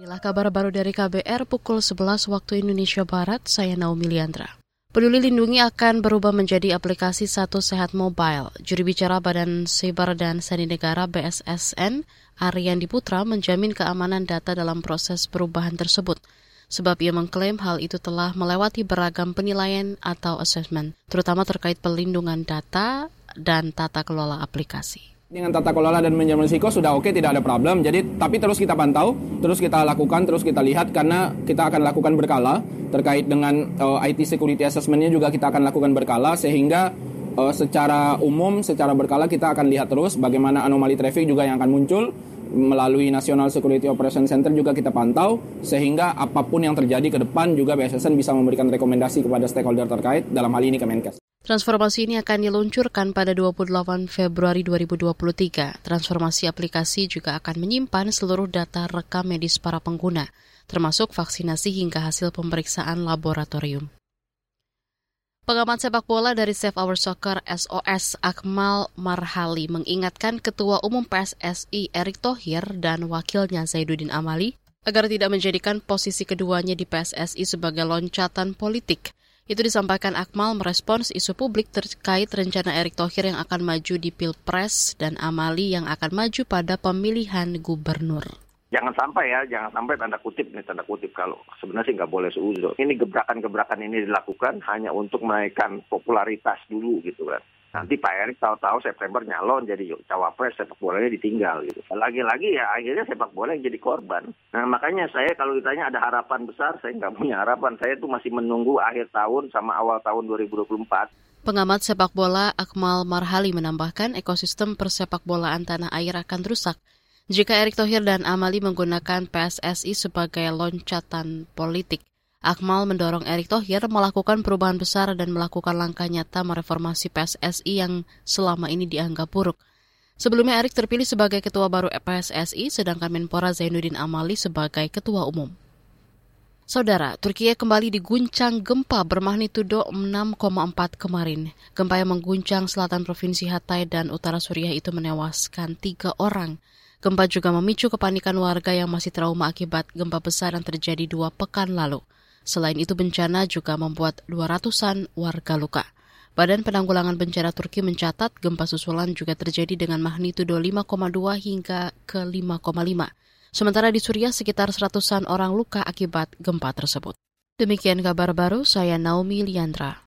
Inilah kabar baru dari KBR pukul 11 waktu Indonesia Barat, saya Naomi Liandra. Peduli Lindungi akan berubah menjadi aplikasi Satu Sehat Mobile. Juri bicara Badan Siber dan Sandi Negara BSSN, Aryan Diputra menjamin keamanan data dalam proses perubahan tersebut. Sebab ia mengklaim hal itu telah melewati beragam penilaian atau assessment, terutama terkait pelindungan data dan tata kelola aplikasi dengan tata kelola dan manajemen risiko sudah oke tidak ada problem jadi tapi terus kita pantau terus kita lakukan terus kita lihat karena kita akan lakukan berkala terkait dengan uh, IT security assessmentnya juga kita akan lakukan berkala sehingga uh, secara umum secara berkala kita akan lihat terus bagaimana anomali traffic juga yang akan muncul melalui National Security Operation Center juga kita pantau sehingga apa pun yang terjadi ke depan juga BSSN bisa memberikan rekomendasi kepada stakeholder terkait dalam hal ini Kemenkes. Transformasi ini akan diluncurkan pada 28 Februari 2023. Transformasi aplikasi juga akan menyimpan seluruh data rekam medis para pengguna, termasuk vaksinasi hingga hasil pemeriksaan laboratorium. Pengamat sepak bola dari Save Our Soccer SOS Akmal Marhali mengingatkan Ketua Umum PSSI Erick Thohir dan wakilnya Zaiduddin Amali agar tidak menjadikan posisi keduanya di PSSI sebagai loncatan politik. Itu disampaikan Akmal merespons isu publik terkait rencana Erick Thohir yang akan maju di Pilpres dan Amali yang akan maju pada pemilihan gubernur jangan sampai ya, jangan sampai tanda kutip nih tanda kutip kalau sebenarnya sih nggak boleh seuzon. Ini gebrakan-gebrakan ini dilakukan hanya untuk menaikkan popularitas dulu gitu kan. Nanti Pak Erick tahu-tahu September nyalon jadi cawapres sepak bolanya ditinggal gitu. Lagi-lagi ya akhirnya sepak bola yang jadi korban. Nah makanya saya kalau ditanya ada harapan besar, saya nggak punya harapan. Saya tuh masih menunggu akhir tahun sama awal tahun 2024. Pengamat sepak bola Akmal Marhali menambahkan ekosistem persepak bolaan tanah air akan rusak jika Erick Thohir dan Amali menggunakan PSSI sebagai loncatan politik. Akmal mendorong Erick Thohir melakukan perubahan besar dan melakukan langkah nyata mereformasi PSSI yang selama ini dianggap buruk. Sebelumnya Erick terpilih sebagai ketua baru PSSI, sedangkan Menpora Zainuddin Amali sebagai ketua umum. Saudara, Turkiye kembali diguncang gempa bermagnitudo 6,4 kemarin. Gempa yang mengguncang selatan Provinsi Hatay dan utara Suriah itu menewaskan tiga orang. Gempa juga memicu kepanikan warga yang masih trauma akibat gempa besar yang terjadi dua pekan lalu. Selain itu bencana juga membuat 200-an warga luka. Badan Penanggulangan Bencana Turki mencatat gempa susulan juga terjadi dengan magnitudo 5,2 hingga ke 5,5. Sementara di Suriah sekitar seratusan orang luka akibat gempa tersebut. Demikian kabar baru, saya Naomi Liandra.